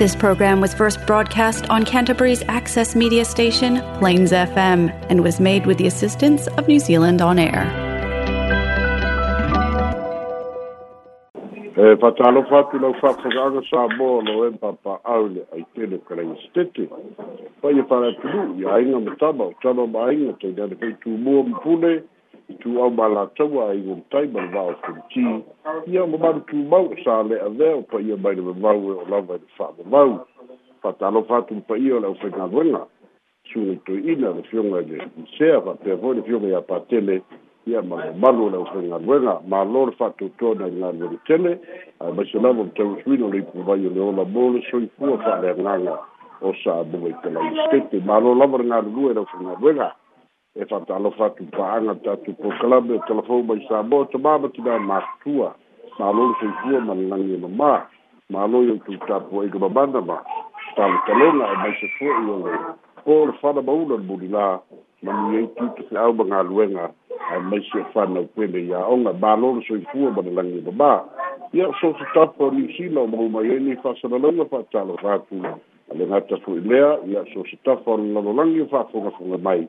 This program was first broadcast on Canterbury's access media station, Plains FM, and was made with the assistance of New Zealand On Air. E sa mō lo e papa ai tū mpune, tu au mala tawa i un tai mal vau kumti i au mamaru tu mau sa le a veo pa ia mai le mamau e o lava i le wha mamau fata alo fatu pa ia le au whenga wenga su ni tu ina le fionga de sea fa pe voi le fionga ia pa tele ia mal malu le au whenga wenga ma lor fatu tona i ngan veri tele a basi lava mta uswino le ipu vai o le ola mole so i fua fa le nganga o sa bubaitela i stete ma lor lava rengaru lua le au whenga wenga e fa'atalofa tupa'aga tatu po kalabe o talafou mai sa mo tamamatinā matua malo le faifua ma lalagi e mamā malo i outu tapuaiga mamana ma talotaloga e maisa fo'i o le po le fana mauna le mulilā ma niai tutufe'au ma galuega ae maisi e fanau pele iā'oga malo le soifua ma lalagi e mamā ia o sosotapa o niusila o mau mai ai e nei fa'asalalauga fa'atalofa atu a le gata fo'i lea ia sosotapa o lalalolagi o fa'afogafoga mai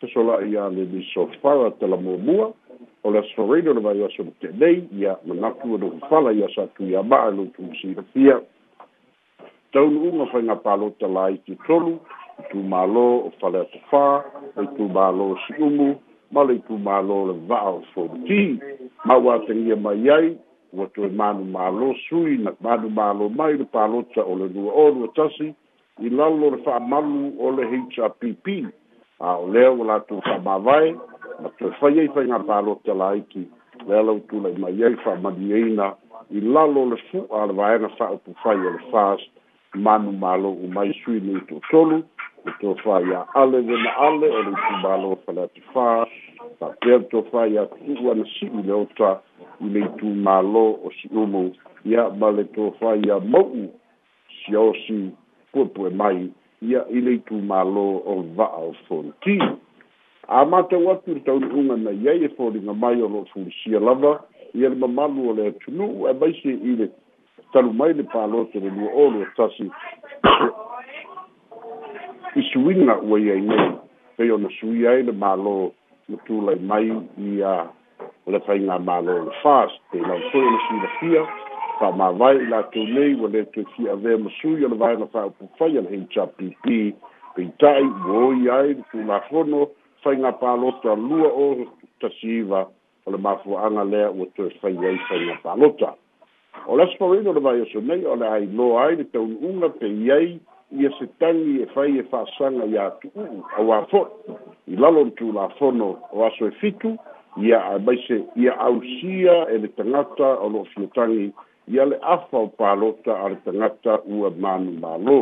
se sola ia le di so fara te la mua o le sorrido le vai aso te nei ia mana tu do fala ia sa tu ia ba lu tu si rapia tau nu nga fa nga palo te la i tolu tu malo o fala te fa e tu malo si umu malo tu malo le va o fo ti ma wa te ia mai ai o tu manu malo sui na manu malo mai le palo o le nu o lu tasi i lalo le fa malu o le hpp a o lea ua latou faamāvae ma toe fai ai faiga palote la aiki lea lau tulai mai ai faamaliaina i lalo le fu'a le vaega fa'aupu fai o le fas manu mālou'u mai sui nei toʻatolu e tofā iā ale lena ale o le itu mālo fale atufā fa'apea tofā iā tu'u ana si'i le ota i le itu mālo o si'umu ia ma le tofā iā mau'u siaosi puepue mai ia i le itu malo o va'a o fonti a matau atu le taunu'uga na iai e foliga mai o lo'o fulisia lava ia le mamalu o le atunu'u e maisi i le talu mai le palote le lua olu e tasi i suiga ua iai nei pei ona suia ai le malo le tulai mai ia le faiga malo le fast pei lau foi ona suilafia fa ma vai la tu nei vole che si ave su io la vai la fa po fai al hin cha pi tai voi ai tu la fono fai na pa lo sta lua o ta siva o le mafu anga le o tu fai ai fai na pa ta o la spori no vai su nei o la ai lo ai de tu una pe ai i se tangi e fai e fa sanga ya tu u a wa fo i la lo tu la fono o aso e fitu ia mai se ia ausia e le tangata o lo fiotangi ia le afa o palota a le tagata ua manu mālō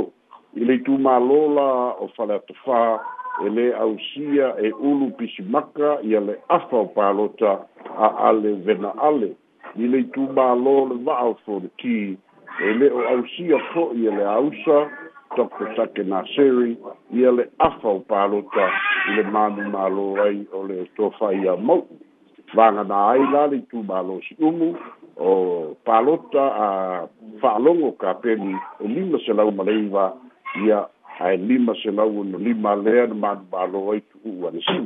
i le itumālō la o faleatofā e lē ausia e ulu pisimaka ia le afa o palota a ale venaale i le itumālō le va'a o folekī e lē o ausia fo'i e le ausa dr sake naseri ia le afa o palota i le manu mālō ai o le tofaia mau'u fangana ai la li tu malo si umu o palota a falongo ka peni o lima se lau maleiva ia a lima se lau no lima lea no man balo oi tu ua ne si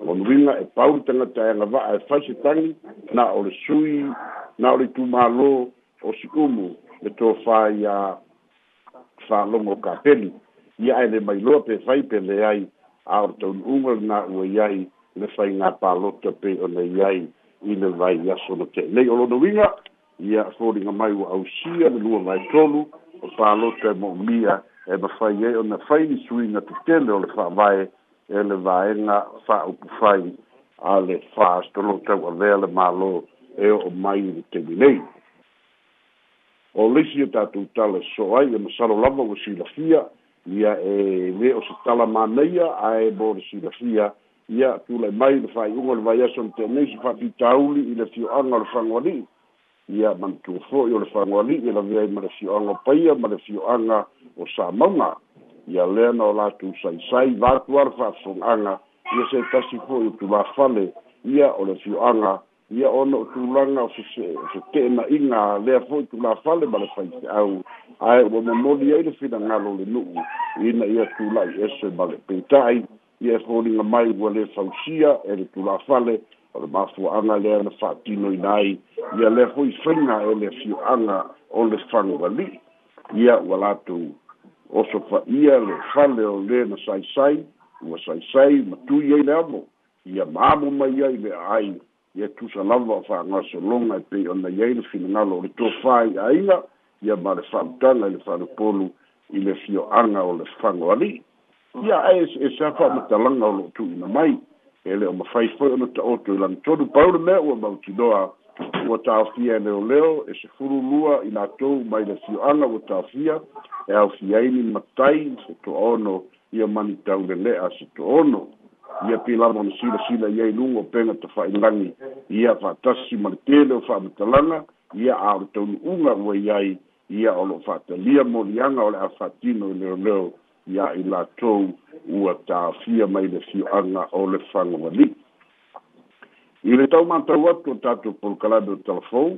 o nuinga e pauri tanga tae nga va e fai e se tangi na o le sui na o le tu malo o si umu le to fai a falongo ka peni ia e le mailoa pe fai pe leai a o tau nunga na ua iai le fai ngā pālota pe o ne iai i le vai yaso no te. Nei o lono winga, ia fōringa mai wa au sia le lua mai tolu, o pālota e mo mia e ma fai e o na fai ni sui na te tele o le fai vai e le vai ngā fai upu fai a le fai astolo tau a vea le mālo e o mai i te minei. O lisi o tātou tala soai e masalo lava o si la fia, ia e le o si tala mānei a e bō le si la fia, ia tulai mai le faaiʻuga o le vaiasona tenei se faafitauli i le fioaga o le fagoalii ia manatua fo'i o le fagoalii e lavea ai ma le fioaga o paia ma le fioaga o samauga ia lea na o latou saisai vatuala fa'afogaaga ia se tasi fo'i o tulā fale ia o le fioaga ia ona o tulaga o se te'enaʻiga lea fo'i tulā fale ma le faiseau ae ua momoli ai le finagalo le nu'u ina ia tula'i ese ma le peita'i ia e foliga mai ua lē fausia e le tulafale o le mafuaaga lea na fa'atinoina ai ia lea hoi faiga e le fio'aga o le fagoali'i ia ua latou oso fa'ia le fale o lē na saisai ua saisai matui ai le avo ia mamo mai ai le a'ai ia tusa lava o fa'agasologa e pei ona iai le finagalo o le tofā i'aiga ia ma le fa'amutaga i le fanopolu i le fio'aga o le fagoali'i ia ae e safa ah. matalaga o loo tuuina mai e le o mafai foi ona taoto i lagitolu paule mea ua mautinoa ua taofia e leoleo e sefulu lua i latou mai le sioaga ua taofia e aofiaini matai se toaono ia mani taulele'a se toono ia pilama si silasila iai luga o pega tafa'ailagi ia fa'atasi ma le tele o fa'amatalaga ia ao le taunu'uga ua iai ia o lo'o fa'atalia moliaga o le a fa'atino i leoleo ia i latou ua tāfia mai le fioaga o le fagovali i le tau matau atu o tatou polokalabe o telefou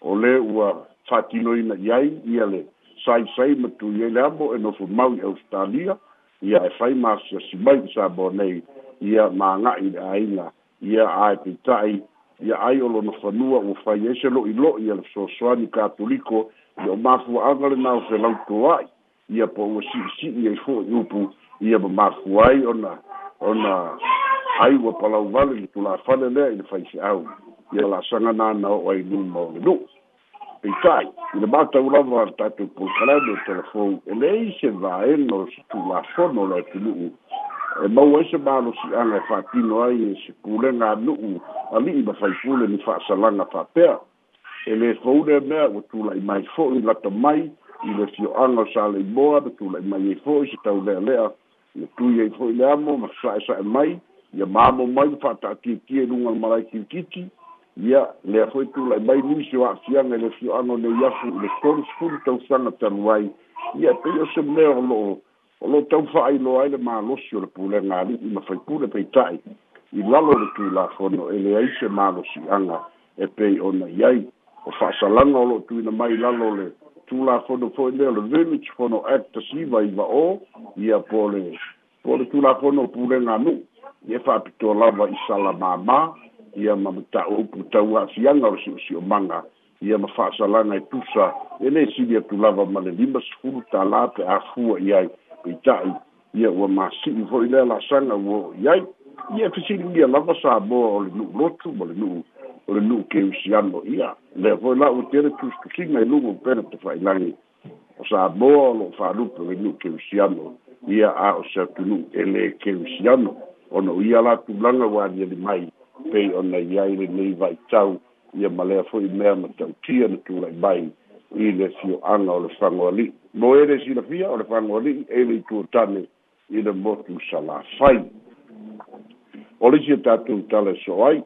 o lē ua fatinoina i ai ia le saisai ma tui ai le abo e nofo mau i australia ia e fai masiasi mai i sabo nei ia magaʻi le aiga ia ae peitaʻi ia ai o lona fanua ua fai ai e se loʻiloʻi a le fesoasoani katoliko i o mafuaaga lenao felautoai ia po o si si ia fo upu ia ba ma fuai ona ona ai wa pala vale ni tu la fale le ni fai se au ia la sanga na na o ai nu mo no e tai ni ba ta ura va ta tu po kala do telefon e le se va e no tu la fo no la tu lu e ma o se ba lo si ana fa ti no ai se pule na lu u a mi ba fai pule ni fa sala na fa pe e le fo le me o tu la mai fo ni la to mai i le fioaga sa lei moa me tula'i mai ai fo'i se taulealea ia tui ai fo'i le amo ma sa'esa'e mai ia mamo mai fa ata'atiatia e i luga lamalai kilikiki ia lea fo'i tula'i mai nui se a'afiaga i le fioaga nei afu i le solu sepulu tausaga talu ai ia pei o se mea o lo'o o lo'o taufa'ailoa ai le malosi o le pulega ali'i ma faipule peita'i i lalo le tulafono e leai se malosi'aga e pei ona i ai o fa'asalaga o lo'o tuina mai lalo le tulafono fo'i lea le village fono act tasiva i va'ō ia po le po le tulafono pulega anu'u ia fa'apito lava i salamāmā ia ma mataupu tauasiaga o le si'osi'omaga ia ma fa'asalaga e tusa e lē sili atu lava ma le lima sefulu tālā pe afua i ai peita'i ia ua masi'i fo'i lea lasaga i ai ia fesiligia lava sa moa o le nu'u lotu le nu'u o le nuu keusiano ia lea foi la u tele tusukusiga i luga pena te fa'ailagi o sa moa o lo'o fālupe o le nuu keusiano ia a o se atunuu e lē keusiano ona o ia latulaga de mai pei ona i ai lenei va'itau ia ma lea fo'i mea ma tautia na tula'i mai i le fio'aga o le fagoali'i mo ele silafia o le sangoli e le ituatane i le motu salafai o lisi e tatou tala e so ai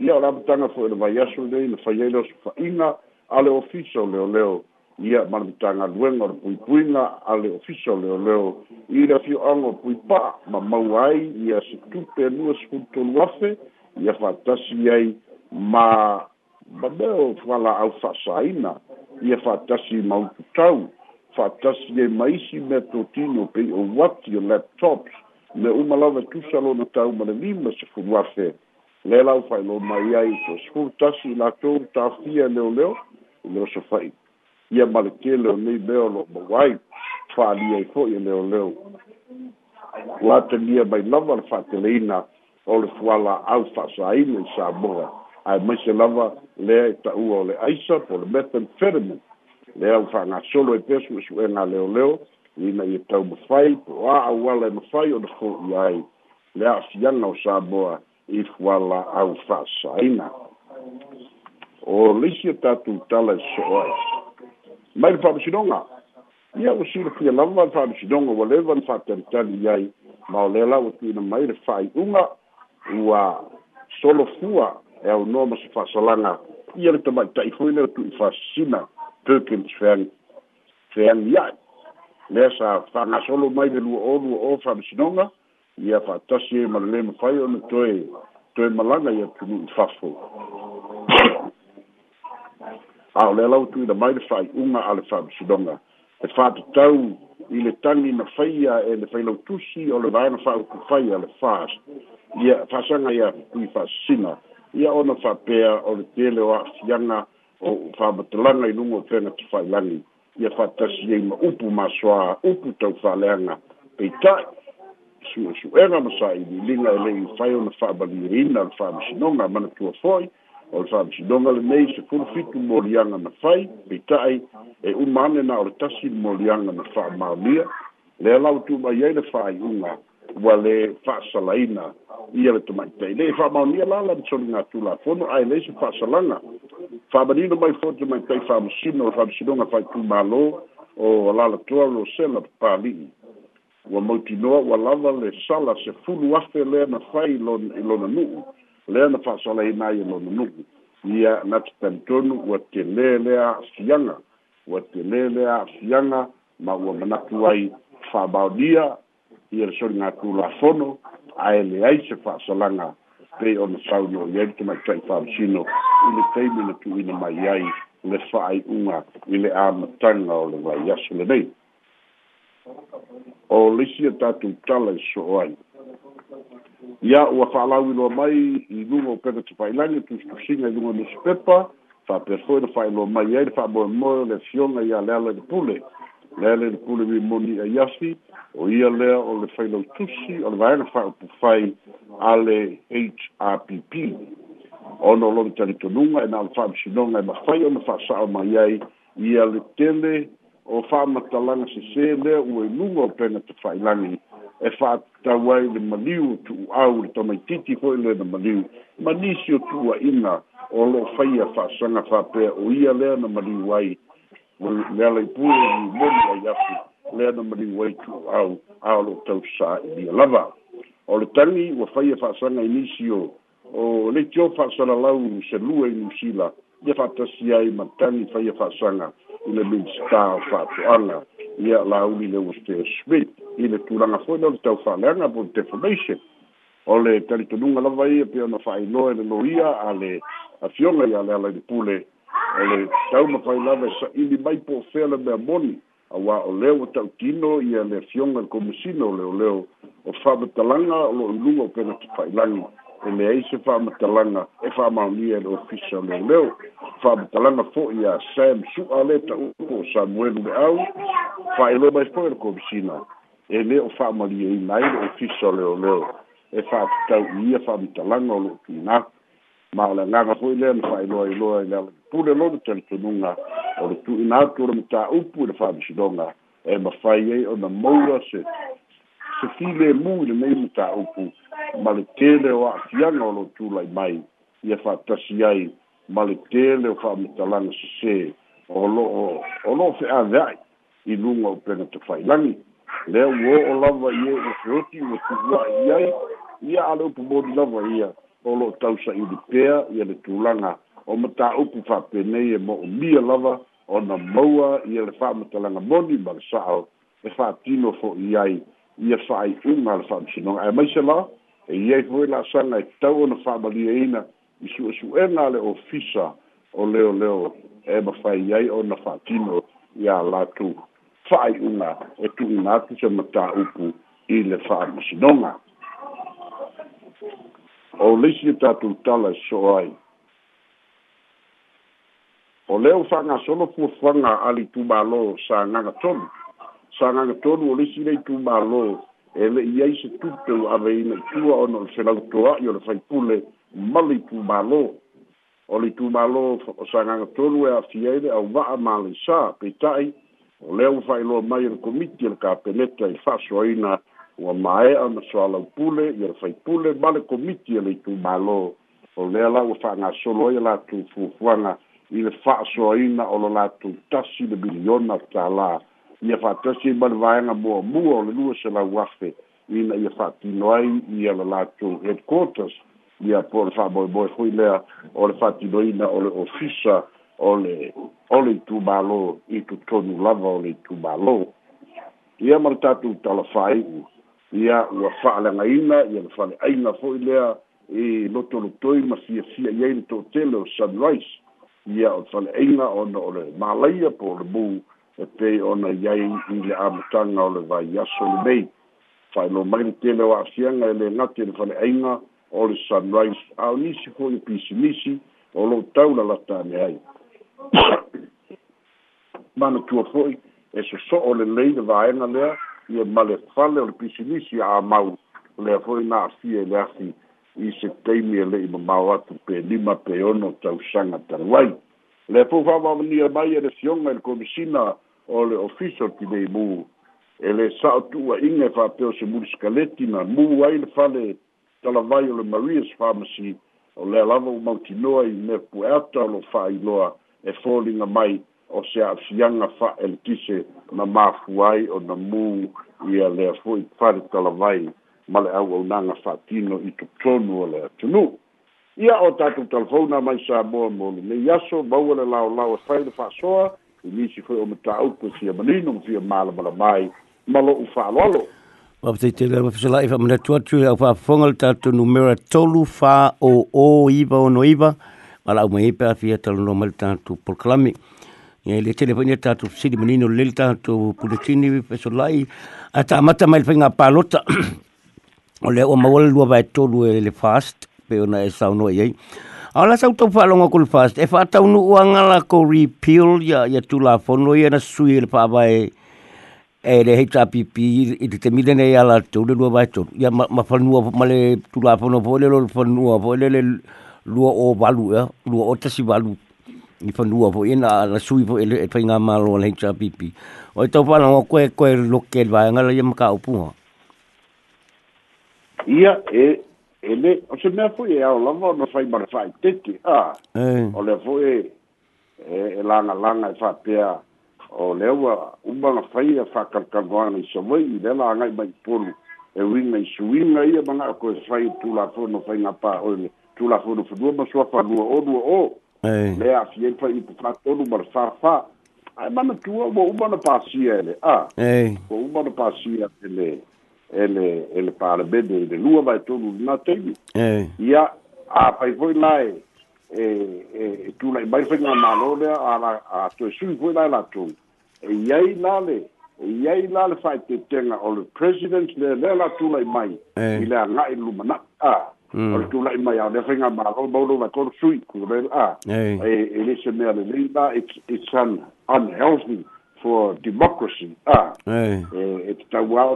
ia o lamatanga foi le vaiaso lei le faiai leo sofaʻiga a le ofisa o leoleo ia ma lamatanga luega o le puipuiga a le ofisa o leoleo i le afioaga o puipaa ma maua ai ia se tupe lua sefulutolu afe ia faatasi ai ma mameo falaau faasāina ia faatasi ma ututau faatasi ai e ma isi mea totino pei ou ati o laptops me uma lava tusa lona tau ma le lima sefulu afe le lau fai lo mai ai so sku tasi la tou ta fia leo leo leo so fai ia male ke leo nei leo lo ma wai fa li ai fo ia leo leo la te lia mai lava la fate leina o le fuala au fa sa ina i sa mora ai mai se lava lea i ta ua o le aisa po le methamphetamine lea u fa nga solo e pesu e su e nga leo leo ina i tau ma fai po a awala e ma fai o le fo i ai lea fiana o sa mora i fuala au fa'asaina o leisi e tatou tala e so ai mai le fa'amasinoga ia ua silafia lava le fa'amasinoga ua leva na fa'atalitali ai ma o lea la ua tuina mai le fa'ai'uga ua solofua e aunoa ma se fa'asalaga ia le tama'ita'i hoi lea tu'i fa'asasina perkins feagi feagi ai lea sa fa'agasolo mai le lua o lua o fa'amasinoga ia fa'atasi e malele mafai ona toe toe malaga ia tunu'u fafo a o lea lau tuila mai le fa'ai'uga a le fa'amisinoga e fa'atatau i le tagi na faia e le failau tusi o le vaena fa'auku fai a le fas ia fa'asaga ia tui fa'asasina ia ona fa'apea o le tele o a'afiaga o fa'amatalaga i luga o fega tafa'ailagi ia fa'atasi ai e ma upu masoā upu taufa'aleaga peita'i suʻesuʻega ma saʻililiga e lei fai ona faabaliaina le faamasinoga manatua foi o le faamasinoga lenei sefulufitu moliaga na fai peitaʻi e uma ane na o le tasi moliaga na faamaolia lea lau tumai ai le faaiʻuga ua lē faasalaina ia le tamaʻitai lei e faamaonia la la masoligatulafono ae lei se faasalaga faamanino mai foi tamaʻitai faamasino o le faamasinoga faitumālō o lalatoa lo sela palii wa ua mautinoa wa lava le sala se fulu wa afe le na fai lo na nu le na i mai e lona nuu ia na talitonu wa telē lea a'afiaga ua telē lea a'afiaga ma ua tuai fa baudia ia le na tu soligatu lafono ae ai se fa'asalaga pei ona saunoi ia te maitai fa'amasino i le taimi na tu'uina mai ai le fa'ai'uga i le amataga o le vai aso lenei o lisi e tatou tala e soo ai ia ua fa'alauiloa mai i luga o pepa tefailagi e tusitusiga i luga nusi pepa fa'apea foi le fa'aeloa mai ai le fa'amoemoe o le afioga ia le ala i le pule le ala i le pule mimoni ai afi o ia lea o le failau tusi o le vaega fa'aupufai a le h r p p ona e e o lona talitonuga ena ole fa'amisinoga e mafai ona fa'asa'o mai ai ia le tele o whaamatalanga se se lea ue lunga o pena te whailangi e whaatawai le maliu tu au le tamai titi hoi le na maliu manisi o tua inga o lo whaia whaasanga whapea o ia lea na maliu ai le alai pūre ni mori ai afi lea na maliu ai tu au a lo tau sa i dia lava o le tangi wa whaia whaasanga inisi o o le tio whaasana lau se lua inusila ia whaatasi ai matangi whaia whaasanga i lusa fa'atu'ala ia lauli le ua smith i le tulaga fo'i le o le taufa'aleaga po le defamation o le talitonuga lava ia pea ona fa'ainoa e le loia a le afioga ia le ala i de pule o le taumafai lava e sa'ili mai po o le mea moni auā o lea ua ta'utino ia le afioga le komisina o leoleo o fa'amatalaga o lo'o luga o pena tafa'ilagi e me ai se whaamatalanga e whaamaunia e ofisa o leo leo whaamatalanga fo i a Sam Sua le ta uko o Samuel ule au whae le mai fo e ko visina e le o whaamaria i nai o ofisa o leo leo e whaatau i a whaamatalanga o lo ki nga ma o le nganga fo i le ma whae loa i loa i lea pule lo de telefonunga o le tu i nga tu me le mta upu i le whaamishidonga e ma whae e o na moura se se file mu le me muta upu ma le tele o afianga o lo tula i mai i e fa tasi ai ma le tele o fa mutalanga se se o lo o, o lo fe avai i lunga o pena te fai langi le uo o lava i e o feoti o tu ua i ai i a ale upu mori lava i a o lo tausa i li pea i a le tulanga o muta upu fa penei e mo o mia lava o na maua i a le fa mutalanga moni ma le sao e fa tino fo i ai ia fa'aiʻuga a le fa'amasinoga e maise la e iai hoi la asaga e tau ona fa'amalieina i suʻesuʻega e a le ofisa o leoleo e mafai ai ona fa'atino iā latou fa'aiʻuga e tu'uga atu se matāupu i le fa'amasinoga o leisi e tatou tala e so'o ai o lea u fa'agasolo fuafaga a le itumālo sagaga tolu sagaga tolu o lisi lei tumālō e le'i ai se tupe u aveina itua ona o le felautoa'i o le faipule ma le itumālō o le itumālō o sagaga tolu e afia ai le auva'a ma le sā peita'i o lea ua fa'ailoa mai i le komiti e le kapeneta i fa'asoaina ua māe'a ona soalaupule ia le faipule ma le komiti e le itumālō o lea la ua fa'agasolo ai e latou fuafuaga i le fa'asoaina o lo latou tasi le miliona talā ia fa'atasi i malevaega muamua o le lua se lau afe ina ia fa'atino ai ia la latou headquarters ia po le fa'amoemoe hoi lea o le fa'atinoina o le ofisa o le o le itumālō i totonu lava o le itumālō ia ma le tatou talafāi'u ia ua fa'aleagaina ia le fale'aina ho'i lea i lotolotoi ma fiafia i ai le to'otele o sunrise ia o le fale'aina ona o le mālaia po le mou e pei ona yai i le amataga o le vaiaso i mei faailo mai le tele o aafiaga e le gati e le faleaiga o le sunrise ao nisi hoi pisimisi o lou tau la latane ai manatua ho'i e soso'o lelei le vaega lea ia ma le fale o le e a mau lea foi na afia i e asi afi i se taimi e le'i mamao atu pe lima pe ono tausaga taluai le pou fa va venir baie de sion el comisina o le ofiso ki dei mu e le sa tu a inge fa pe o e se mu skeleti na mu ai le fa le tala vai le maries pharmacy o le lava o multi noa i me pu e ata lo fa i loa e folinga mai o se a fianga fa el tise na ma fuai o na mu i a le fo i fa le tala vai ma le au au nanga fa tino i tuk tonu o le tunu ia o tatou telefona mai sa moa moli lei aso maua le laolao e fai le fa'asoa i e nisi foi o mataupu sia manino ma fia malamala mai ma lo'u fa'aloalo ma fataitele ma fesola'i fa'amanatu atu e au fa'afofoga le tatou numera tolu fa oō iva o noiva ma la'u mai e pe afia talanoa mai le tatou proklami ia le tele fa'ina tatou fasili manino lelei le tatou puletini fesola'i a ta'amata mai le faigā palota o le a'ua maua le lua vaetolu e le fast pe ona dạ, dạ, e sau no ye ala sau to fa longa kul fast e fa tau nu uanga la ko repeal ya ya tu la fono ye na sui le pa bai e le hei tapipi i te te milene i ala tau le lua vai tau ia ma whanua ma le tu la fono po le lor whanua po le le lua o walu ya lua o tasi walu i whanua po ina na sui po ele e whainga malo le hei tapipi o i tau whananga koe koe loke vai ngala ia maka upunga Ia, e, ele o se me foi e ao lavo no fai mar fai tete ah eh. o le foi e eh, langa langa fa e pia o le wa un ba na fai fa kakagwan i so mai le langa i mai pon e wi mai suin ai ba na ko fai tu la fo no fai na pa o le tu la fo no fo ba so fa no o no o eh. le a fi fa i pa to no mar fa fa ai ba na tu o ba na pa si ele ah eh. o ba na pa si ele ele ele para bedo de lua vai todo na teu e a a pai foi lá e e, e, e tu na e vai fazer uma lona a a tu su foi lá lá tu e aí lá le e aí lá le faz te tenha o president le le lá tu lá mai ele nga ngai luma na a mm. o tu na mai a fazer uma malo bolo na cor sui por ele a e ele se me ali linda it's it's an unhealthy for democracy ah eh it's a well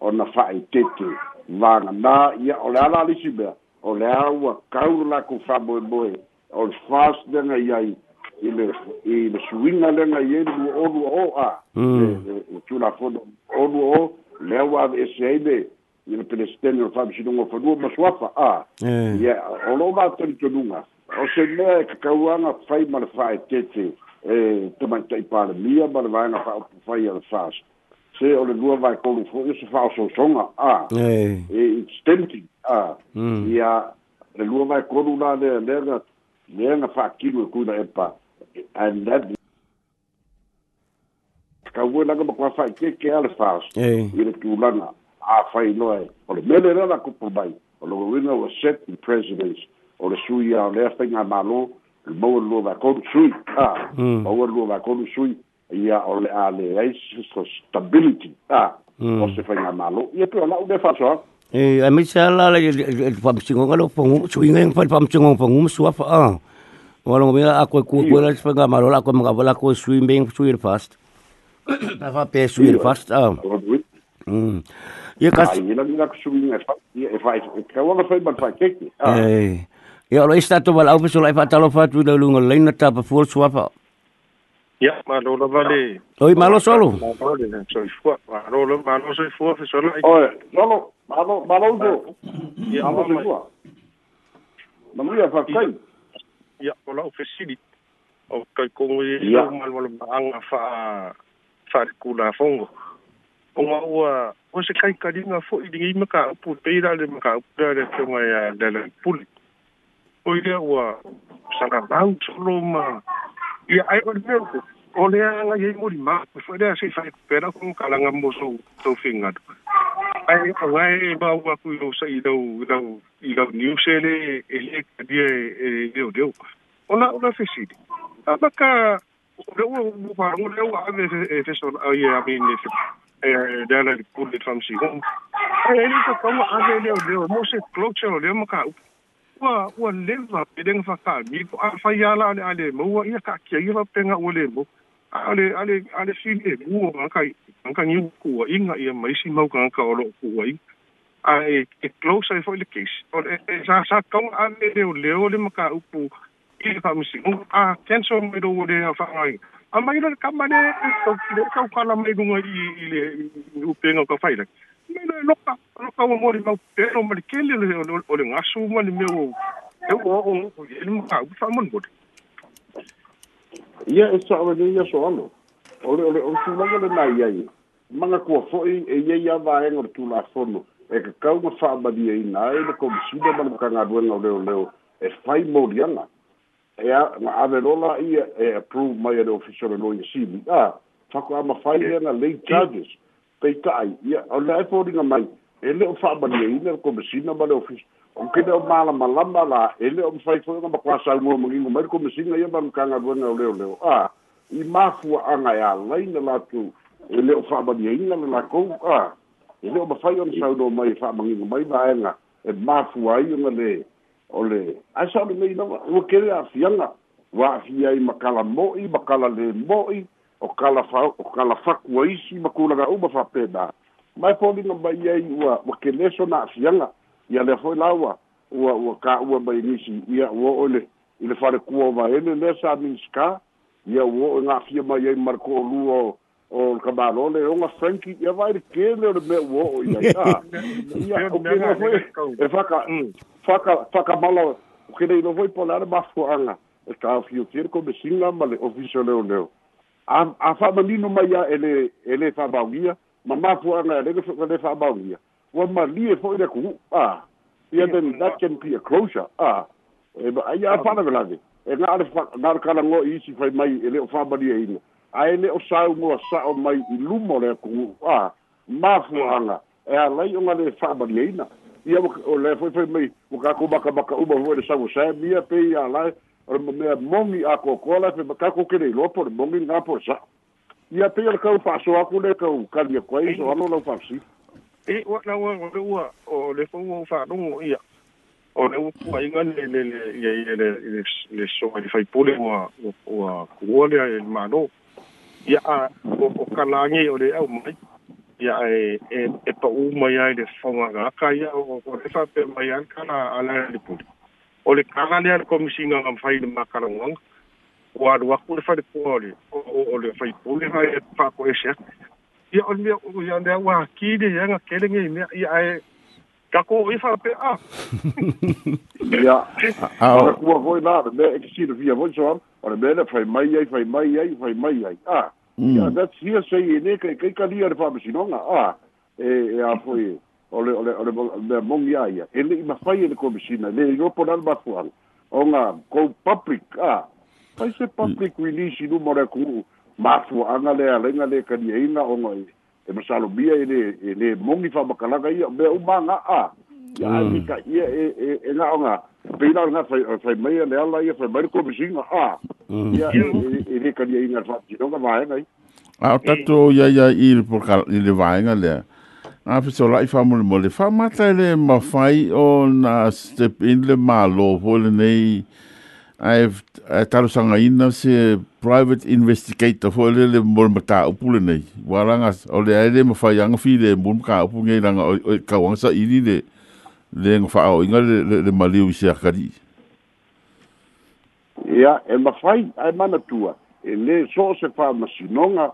ona fa'aitete vaganā ia o le a lalisi mea o le a ua kau lakou fa'amoemoe o le faslegai ai i le i le suiga lega i ai le lua o lua o a mm. e tulafono o lua o lea ua aveese ai le i le pelestene o le o fanua ma suafa a ia o lo'o matonitonuga o se mea e kakauaga fai ma le fa'aetete e tamaita'i palemia ma le vaega fa'aopufai a le fast se o le lua vai kolu fo se fa so songa a eh. e it's tempting a ya mm. le lua vai kolu na le le na le na fa kilu e ku na epa and that ka wo na ko kwa fa ke ke al fa so e le tu a fa i no e o le mele na la ku po bai o le wina was set in presidency o le suya o le afa nga malo le bo lua vai kolu sui a bo mm. lua vai kolu sui ia o le a leai stability a hmm. o se faiga malo'i e pe o la'u le e ai mai sa la le fa'amasigoga lo paguma suiga ega fai fa'amasigoga paguma suafa a walo mea a koe kua koe la se faiga malo la koe magava la koe sui mega fast a fa'apea sui le fast a ia hmm. kasi ia lagila ko suiga e fai e, e, kauaga fai ma e fa'akeke ia o lo'ai se tatou vala'au pesolai fa'atalofa atu i le luga lelaina tapafua le suafa Ya, malo lo vale. Oi, malo solo. Malo lo, malo soy fuo, fe solo. Oi, solo, malo, malo do. Ya, malo lo. Mamu ya fa kai. Ya, kola o fesili. O kai ko ngi e ya malo lo ang fa fa kula fongo. O ma wa, o se kai ka dinga fo i dingi maka pu peira le maka pura le tonga ya dala puli. Oi ya wa, sanga bang solo ma. Ya, ai ko le O le a nga ye mwori mwa, mwé fwa de a se fayt, pe la kon kalang a mwoso, tofing adwa. A yon wye ba wak wak wyo sa, i da w, i da w, i gav niwse le, e le, e le, e le w de w. O la, o la fesidi. A baka, o de w wap, o de w wap, e fesodi, a ye, a me, e fesodi, e dela, e poulit famsi. O mwen, e li kwa wap, anwe le w de w, mwose klok che w le, mwen ka wap, wap ale ale ale sine buo kai anka ni ku inga ia mai si mau kan ka olo ku ai ai e close for the case or e sa sa kong ale de leo le maka upu e fa misi un a tenso me do de fa ai a mai le kamane to le ka ka la mai dunga i le u penga ka fa ile me le loka loka mo mo le mau pero mo le kele le o le ngasu mo le meu e o o le maka upu fa mo le ia e saʻoeleia soalo ole ole ole tulaga lena iai magakua fo'i e iai e e e avaega le tulafono e kakauga fa'amaliaina ai le komisina ma le makagaluega o leoleo e fai moliaga e a avelola ia e approve mai a le official le loia sili a fako amafai lega lay charges peita'ai ia o le aefoliga mai e le o fa'amaliaina le komisina ma le official o kene o malamalama la ele o mafai foi ga makuasaugoa magigo mai lekomasiga ia malukagaluega o leoleo a i mafuaaga e alai na latou ele o faamaliaina le lakou a ele o mafai ona saulo mai e faamagigo mai laega e mafua ai ona le o le aesa ole mei lava ua kele aafiaga ua aafia ai ma kala mo'i ma kala lē mo'i o kala fa o kala fakua isi ma kulaga uma faapena mae poliga mai ai ua ua kele sona aafiaga ia lea foi laua ua ua kaua mai nisi ia ua oo le i le falekua o vaene lea sa miska ia ua oo e gafia mai ai mareko o lua o le kamalole oga franki ia vaelekē le o le mea ua oo ia iae faka faka fakamala okelei lo foi pole ale mafuaaga e tafiokia le komesiga ma le ofisa leoleo a a faamanino mai a ele ele faamaogia ma mafuaaga e lele lē faamaogia wa malie fo ile ku a ya den that can be a closure a e ba ya pa na vela de e na ar na ar kala ngo isi fai mai ele o fa mali e, e ino a ele o sa ngo sa o mai i lumo le ku a ma fu ala e a lai o ngale fa mali e ina ia o le fo fai mai o ka ku baka baka u ba vo le sa ngo sa mi a pe ia lai o me mongi a ko kola fe ba ka ku kere lo por mongi nga por sa ia pe ia ka u pa so a ku le ka u ka li e ko e so a lo la u pa si e wa na wa wa wa o le fo wa fa no ia o le wa wa inga le le le ia ia le le le so ai fai pole wa wa wa le ai e ma no ia a o o kala nge o le au mai ia e e e pa u mai ai le fo wa ga ka ia o o le fa pe mai an kana ala e le pole o le kana le ai komisi nga ngam fai le makara wa wa wa ku le fa le pole o o le fai pole ai pa ko e, e se ya on me o ia wa ki de ya nga kere ngei mea ia e kako o ifa pe a ia ora kua koi nga ora mea e kisi na via voi soam ora mea na fai mai ai fai mai ai fai mai ai a mm. ia that's here say ene kai kai kai ia rifa mesinonga a e, e a foi o le ole mea mongi ya ia ele ima fai ene kua mesina le ilo por alba tuang o nga kou public a Pai se paprik release i numore kuru mafuaaga le alaiga le kaliaina oga e masalomia ele ele mogi faamakalaga ia mea umagaa ia mm. aika ia e e e gaʻoga peila o le gaa fai maia le ala ia fai mai le komisiga a mm. ia e, e, e le kaliaiga le faapitinoga vaega i ao tatu ou iaia i i le vaega lea afesolaʻi faamolemole faamata ele mafai o na step in le mālo foi lenei I've eh, taru sanga ina se private investigator for a little more mata upule nei waranga all the ai le a young fi le mol mka upu ngei ranga o ka wangsa iri le le ngwha o inga le, le, maliu se ai mana tua e le so se wha masinonga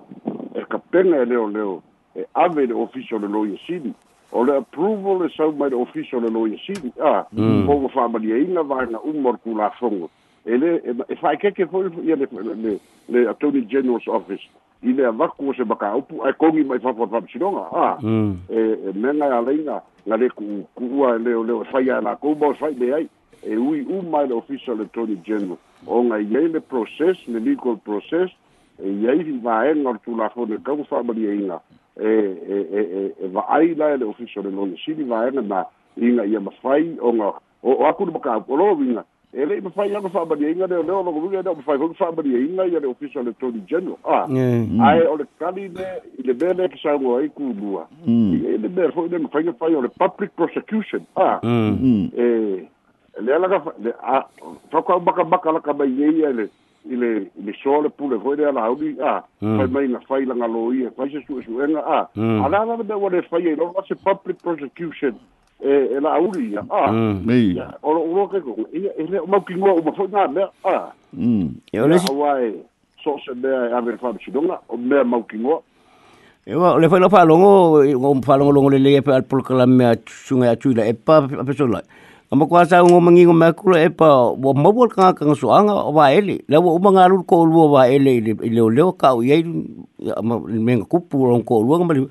e ka e leo leo e ave le ofiso le loia sini o le approval e sau mai le ofiso le loia sini ah, mm. po wha maria inga vaina umor kula fongo ele e fai che che foi io le le le attorney general's office i le vacu se baka upu e kongi mai fa fa sinonga ah mm. e, e mena la linga la le ku kuwa le le fai la ku bo fai le ai e ui u mai le official attorney general onga i le le process le legal process e i ai va e ngor tu la fo de ka fa ba e e e e va e ai la le official le lo si va e na inga ia mafai onga o aku baka upu lo winga e le ma fai ya ko fa ba dinga de de lo ko de fa ko fa ba dinga ya le official le tori geno ah ai o le kali ne le bele ke sa ngoi ku bua e le ber ho de ma fai ya fa o le public prosecution ah e le ala ka le a fa ko ba ka ba ka la ka ba ye ya le ile le sole pure ho de ala audi ah mm. fa mai la fai la ngalo ye fa se su e su e nga ah ala na de wo le fa ye lo se public prosecution e e la auli ia a mei ora ora ke ko ia ele mau ki mo mo foi me a mm e ole si wai so se me a ver fa si donga o me mau ki e wa le foi la fa longo ngo fa longo longo le le pe al pol kala me a sunga a chuila e pa a pe sola Ama kwa sa ngo mangi ngo makula e pa wa mabol ka ka suanga wa ele la wa umanga lu ko lu wa ele ile le ka u yai ama menga kupu ron ko lu ngam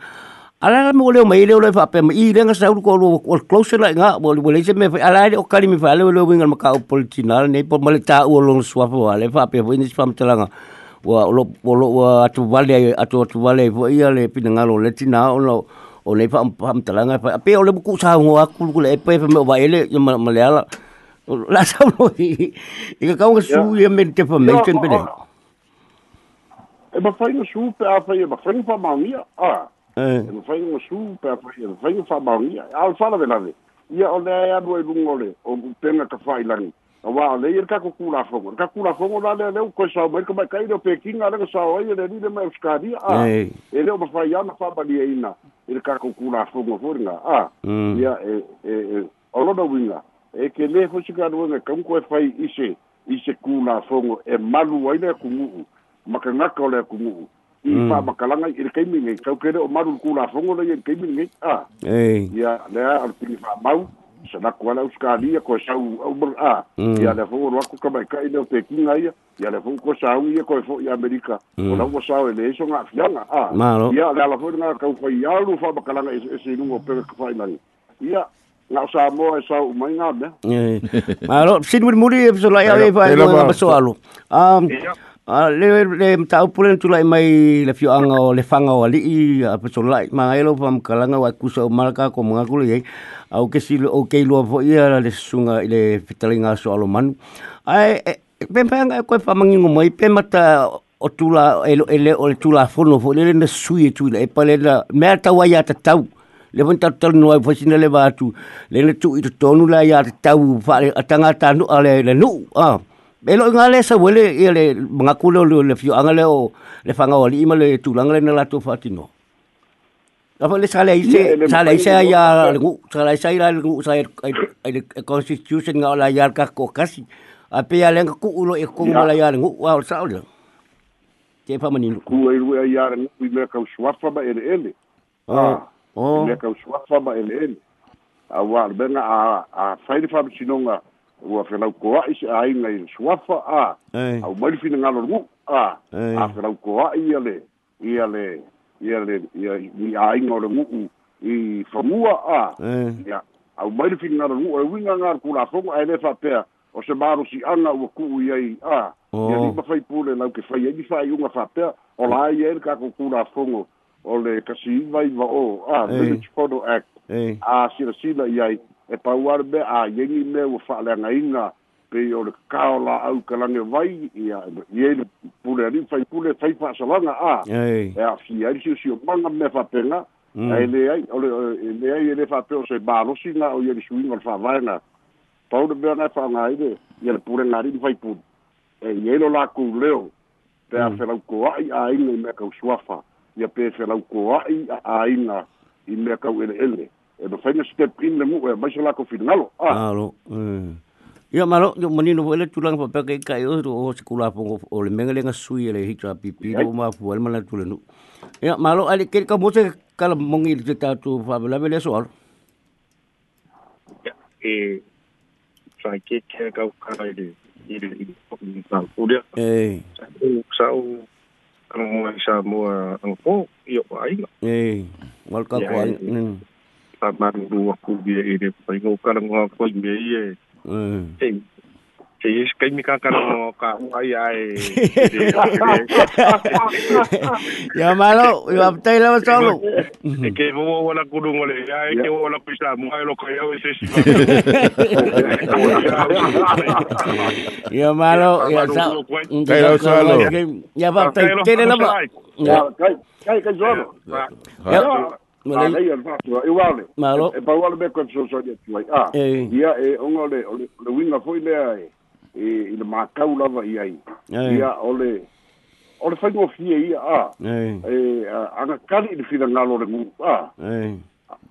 Ala la mo leo mai leo le fa pe mai le nga sa ko lo o close la nga bo le bole se me fa ala o kali me fa le lo winga ma ka o politinal nei po male ta o long swa fa le fa pe ni fam telanga wa lo lo atu vale atu atu vale fo ia le pinanga lo le tina o lo o le fa pam telanga fa pe o le ku sa ngo aku ku le pe me va ele ma le ala la sa lo i ka ka su ye me te fa me te pe e ma fa no su pe a fa ye ma fa ma mia ah ena faiga su pe afai ena faiga faamaogia aole lavelave ia o lea ah, ah, e alu a do ole o upega ka fa'ailagi auā o lei e le kakukulafogo le kakukulafogo la lea leu koe sao mai kamaikai leo pekiga lega sao ai e le lile mai osikalia a e leo mafai ana fa'amaliaina i le kakukulafogo foi ga a ia e e o um do uiga um um e kelē foi sikaluega kaum koe fai ise ise kulafogo e malu ai le akumu'u ma kagaka o le akumu'u Hmm. i faamakalaga i le kaimingai kaukele o malu kulafogo lai le kaimingai a ah. ia ya, lea ale pili faamau salaku ala usikalia ya, koe sau aumar a ah. ia hmm. ya, lea fou aloaku kamaikaʻi leo pekiga ia ia lea fou koe saugi ia koe foʻi amerika hmm. o lau ua sao e lē so gafiaga a ah. ia le ala foʻi lega kaufai alu faamakalaga eseiluga o pega kafainagi ia nga sa mo e, sa umai nga ne. Maro sin muri muri e, so la ya e, ba ba so alu. Um A ah, le le tau tu lai mai le fio anga o le fanga o ali a peso lai ma elo pam kalanga wa kusa malaka ko mga kulu ye au ke si o ke lo fo ia le sunga le fitalinga so alo man ai e, e, pe pe anga e ko fa mangi ngo mai pe mata o tula ele ele o tula fono fo le na sui tu le pa le na me ta wa ya ta tau le von ta tau noa fo sina le batu le na tu i tonu la ya ta tau fa atanga tanu ale le nu ah Elo ngale le sa wele ia le mangakulo le le fiu angale o le fanga o oh, lima le tulanga le na latu fatino. Apa le sala ise sala ise ya lu sala ise ya lu sa ai constitution nga la yar ka ko kasi. Apa ya le ku ulo e ko mala yar ngu wa sa ulo. Ke pa manin ku ai lu yar ngu me ka swafa ba ele ele. Oh. Ah. Oh. Me ka swafa ba ele ele. Awa benga a a sai fa bisinonga. ua felau koa'i se aiga i suafa a au mai finagalo lugu a a felau koa'i ia le ia le ia le ia mi aiga o le i famua a ia au mai le finagalo lugu e uiga galukulafogo ae le fa'apea o se ana ua ku i ai a ia lima faipule lau ke fai ai li fa'aiuga fa'apea o la ia ku le kakoukulafogo o le kasiiva iva o a village chodo act a si i ai e pauar be a yengi me u fa la ngainga pe yo le kaola au ka lange vai ia ye le pule ri fai pule fai pa so langa a e a fi ai si si manga me fa pena mm. ai le ai ole le ai e le fa pe o se ba lo singa o ye le suinga fa vai na pau de be na fa ngai de ye le pule ngari fai pule e ye lo la ku leo pe a fe mm. la ku ai ai me ka suafa ye pe fe la ku ai ai na i me ka u ele ele e no fainga step in le mu e mai sala ko finalo ah alo ia malo yo mani no ele tulang pa pa kai kai o o sikula po o le mengele nga sui ele hitra pipi no ma fu el mala tulenu ia malo ali ke ka mose kala mongi te tatu fa bela bela so e try ke ke ka ka ile ile ile o dia eh sa o ang mga isa mo ang po iyo ko ay eh ka ko ay tātari rua kubia i re pai ngō karangoa koi me i e. eh te yes kai mi ka ka no ka ai ai ya malo yo apte la solo que wala kurungo le ya que wala pisa mo lo que yo es ya malo ya sa ya solo ya apte tiene kaya, ya kai kai yo ya Mala ah, ia fatu, e wale. Malo. E pa wale beko e soso ah, eh. ia tuai. Eh, ah, eh, e. ia e onga le, le, le winga foi lea e, e le makau lava ia i. Ia ole, ole fai ngo fie ia, ah. E. E, uh, anga kari ili fina ngalo le ngu, ah. E.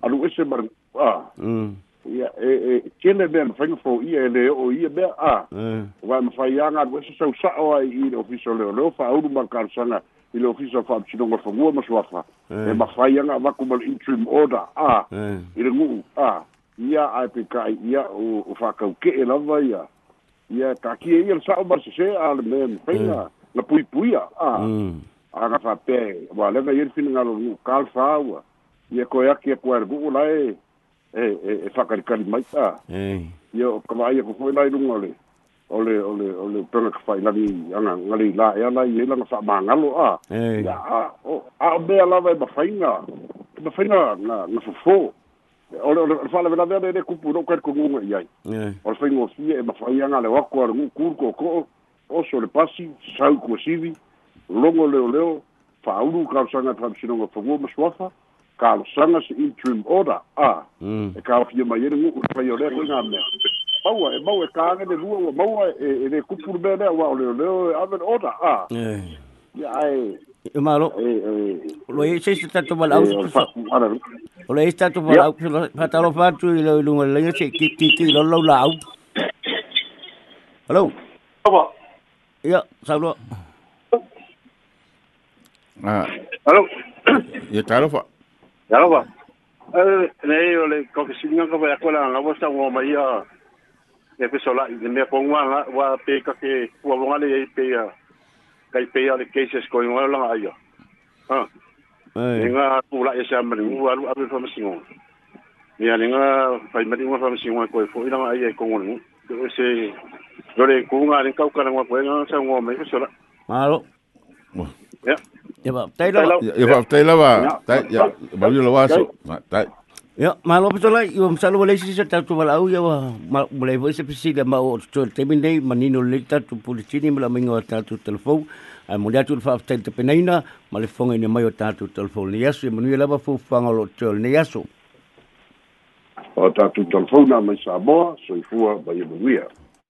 Alu ese bar, ah. Mm. Ia, e, e, kene bea na fai ngo fo ia e le o ia bea, ah. E. Wai ma fai anga, alu ese sa usao ai i le ofiso leo, leo fa auru mar karsanga, ah ile ofisi a faapitinoga fagua ma suafa eh. e mafaiaga awaku ma le interim order a eh. i le gu'u a ia pe pekai ia o faakauke'e lava ia ia kakie ia le sa'o masese a le me mafaiga na eh. puipuia a aga faapea mm. walega ia le finagalo le gu'u kalfa ua ia koe ake aku ae le gu'u lae e e faakalikali e mai a ia o kamaaia e kofoi lai luga le ole ole ole pelo que fai nali ana ngali la ya la ye la fa mangalo a ya a o a be ala vai bafaina bafaina e na na fofo ole ole fala vela vela de kupu no kar kungu ya ole fai mo si e bafaina na le wako ar ngu ko o so le pasi sau ko sivi longo le ole fa uru ka sanga tra sino ngo fogo mo swafa ka sanga se interim order a mm. e ka fi ma yere ngu fai ole ngu na maua e eh, mau e kāge le lua ua maua e eh, le eh, kupuru mea lea ua o leo leo e aven ora a ia ae e malo lo e se sta to mal aus o le sta to mal aus fa ta lo fa tu le lu le le se ki ki ki lo lo la au hello apa ya sao lo ah hello ya ta lo fa ya lo fa eh nei o le ko ke singa ko ya ko la la vo e pe sola de me po nga wa pe ka ke wa nga le pe ya kai pe ya le cases ko nga la nga ya ha e nga tu la e sa mari u alu alu fa ya le nga fa mari u fa masingo ko fo ina ai e ko ngun ko se do le ku nga le ka ka nga ko nga sa ngo me sola malo ya ya ba tai la ya ba tai la ba tai ya ba yo lo va so tai Ya, malo pa lah ibu ya, salo boleh sih sa tatu wala au boleh boleh po sa pisila mao to temin dei manino leta tu pulisini ini mingo tatu telefon, ai ah, mulia tu fa aftel te penaina, male fonga ni mayo tatu telefon ni yasu, manu lava fu fanga lo tol ni yasu. O tatu telefon na mai soifua ba yebuia.